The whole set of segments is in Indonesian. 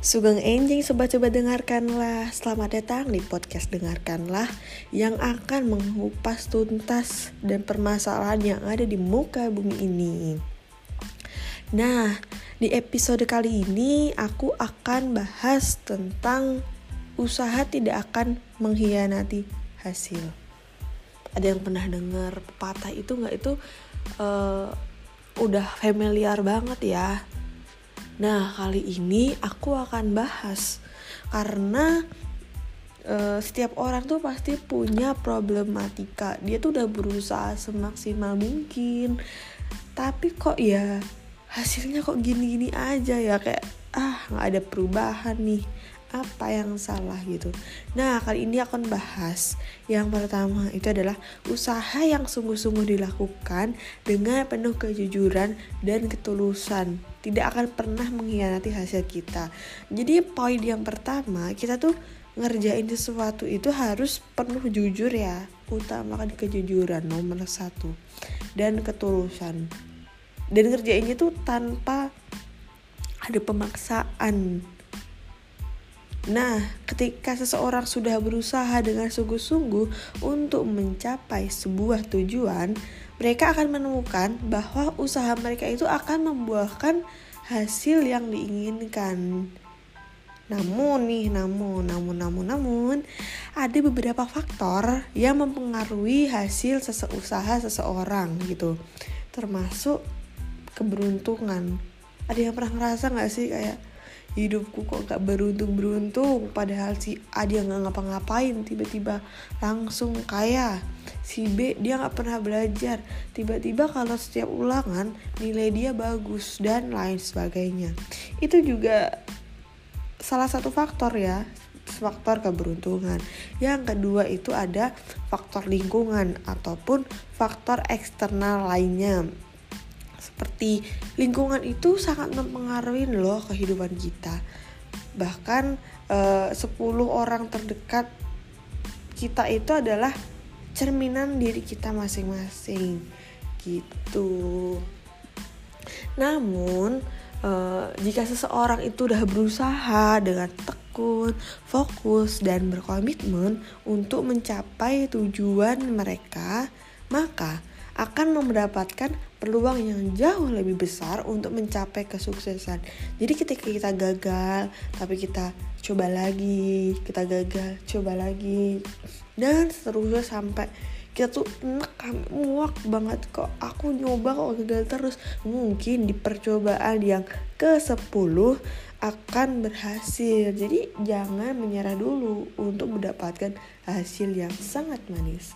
Sugeng enjing sobat coba dengarkanlah. Selamat datang di podcast dengarkanlah Yang akan mengupas tuntas dan permasalahan yang ada di muka bumi ini. Nah di episode kali ini aku akan bahas tentang Usaha tidak akan mengkhianati hasil. Ada yang pernah dengar pepatah itu nggak? Itu uh, Udah familiar banget ya Nah, kali ini aku akan bahas. Karena uh, setiap orang tuh pasti punya problematika. Dia tuh udah berusaha semaksimal mungkin, tapi kok ya hasilnya kok gini-gini aja ya. Kayak ah nggak ada perubahan nih apa yang salah gitu. Nah, kali ini akan bahas yang pertama itu adalah usaha yang sungguh-sungguh dilakukan dengan penuh kejujuran dan ketulusan. Tidak akan pernah mengkhianati hasil kita. Jadi poin yang pertama, kita tuh ngerjain sesuatu itu harus penuh jujur ya. Utamakan kejujuran nomor satu dan ketulusan. Dan ngerjainnya tuh tanpa ada pemaksaan Nah, ketika seseorang sudah berusaha dengan sungguh-sungguh untuk mencapai sebuah tujuan, mereka akan menemukan bahwa usaha mereka itu akan membuahkan hasil yang diinginkan. Namun nih, namun, namun, namun, namun, ada beberapa faktor yang mempengaruhi hasil seseusaha seseorang gitu. Termasuk keberuntungan. Ada yang pernah ngerasa gak sih kayak hidupku kok gak beruntung-beruntung. Padahal si A dia gak ngapa-ngapain. Tiba-tiba langsung kaya si B dia gak pernah belajar. Tiba-tiba kalau setiap ulangan nilai dia bagus dan lain sebagainya. Itu juga salah satu faktor ya faktor keberuntungan. Yang kedua itu ada faktor lingkungan ataupun faktor eksternal lainnya seperti lingkungan itu sangat mempengaruhi loh kehidupan kita. Bahkan eh, 10 orang terdekat kita itu adalah cerminan diri kita masing-masing. Gitu. Namun eh, jika seseorang itu udah berusaha dengan tekun, fokus dan berkomitmen untuk mencapai tujuan mereka, maka akan mendapatkan peluang yang jauh lebih besar untuk mencapai kesuksesan. Jadi ketika kita gagal, tapi kita coba lagi, kita gagal, coba lagi, dan seterusnya sampai kita tuh enak muak banget kok. Aku nyoba kok gagal terus. Mungkin di percobaan yang ke 10 akan berhasil. Jadi jangan menyerah dulu untuk mendapatkan hasil yang sangat manis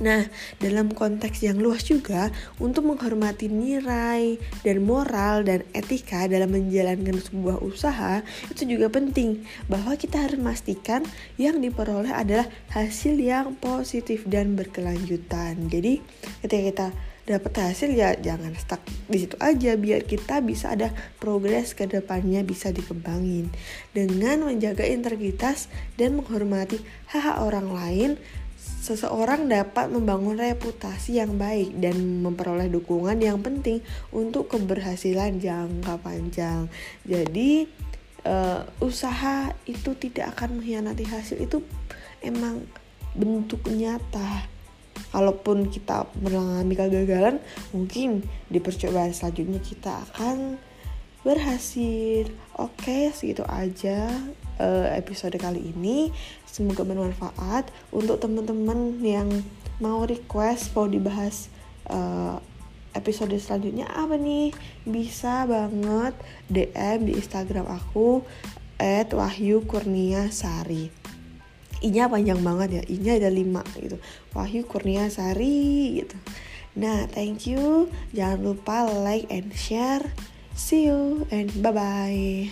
Nah, dalam konteks yang luas juga, untuk menghormati nilai dan moral dan etika dalam menjalankan sebuah usaha, itu juga penting bahwa kita harus memastikan yang diperoleh adalah hasil yang positif dan berkelanjutan. Jadi, ketika kita dapat hasil ya jangan stuck di situ aja biar kita bisa ada progres ke depannya bisa dikembangin dengan menjaga integritas dan menghormati hak, -hak orang lain seseorang dapat membangun reputasi yang baik dan memperoleh dukungan yang penting untuk keberhasilan jangka panjang. Jadi uh, usaha itu tidak akan mengkhianati hasil itu emang bentuk nyata. Kalaupun kita mengalami kegagalan, mungkin di percobaan selanjutnya kita akan berhasil. Oke, segitu aja uh, episode kali ini. Semoga bermanfaat untuk teman-teman yang mau request mau dibahas uh, episode selanjutnya apa nih? Bisa banget DM di Instagram aku @wahyu kurnia sari. Inya panjang banget ya, inya ada 5 gitu. Wahyu Kurnia Sari gitu. Nah, thank you. Jangan lupa like and share. See you and bye bye.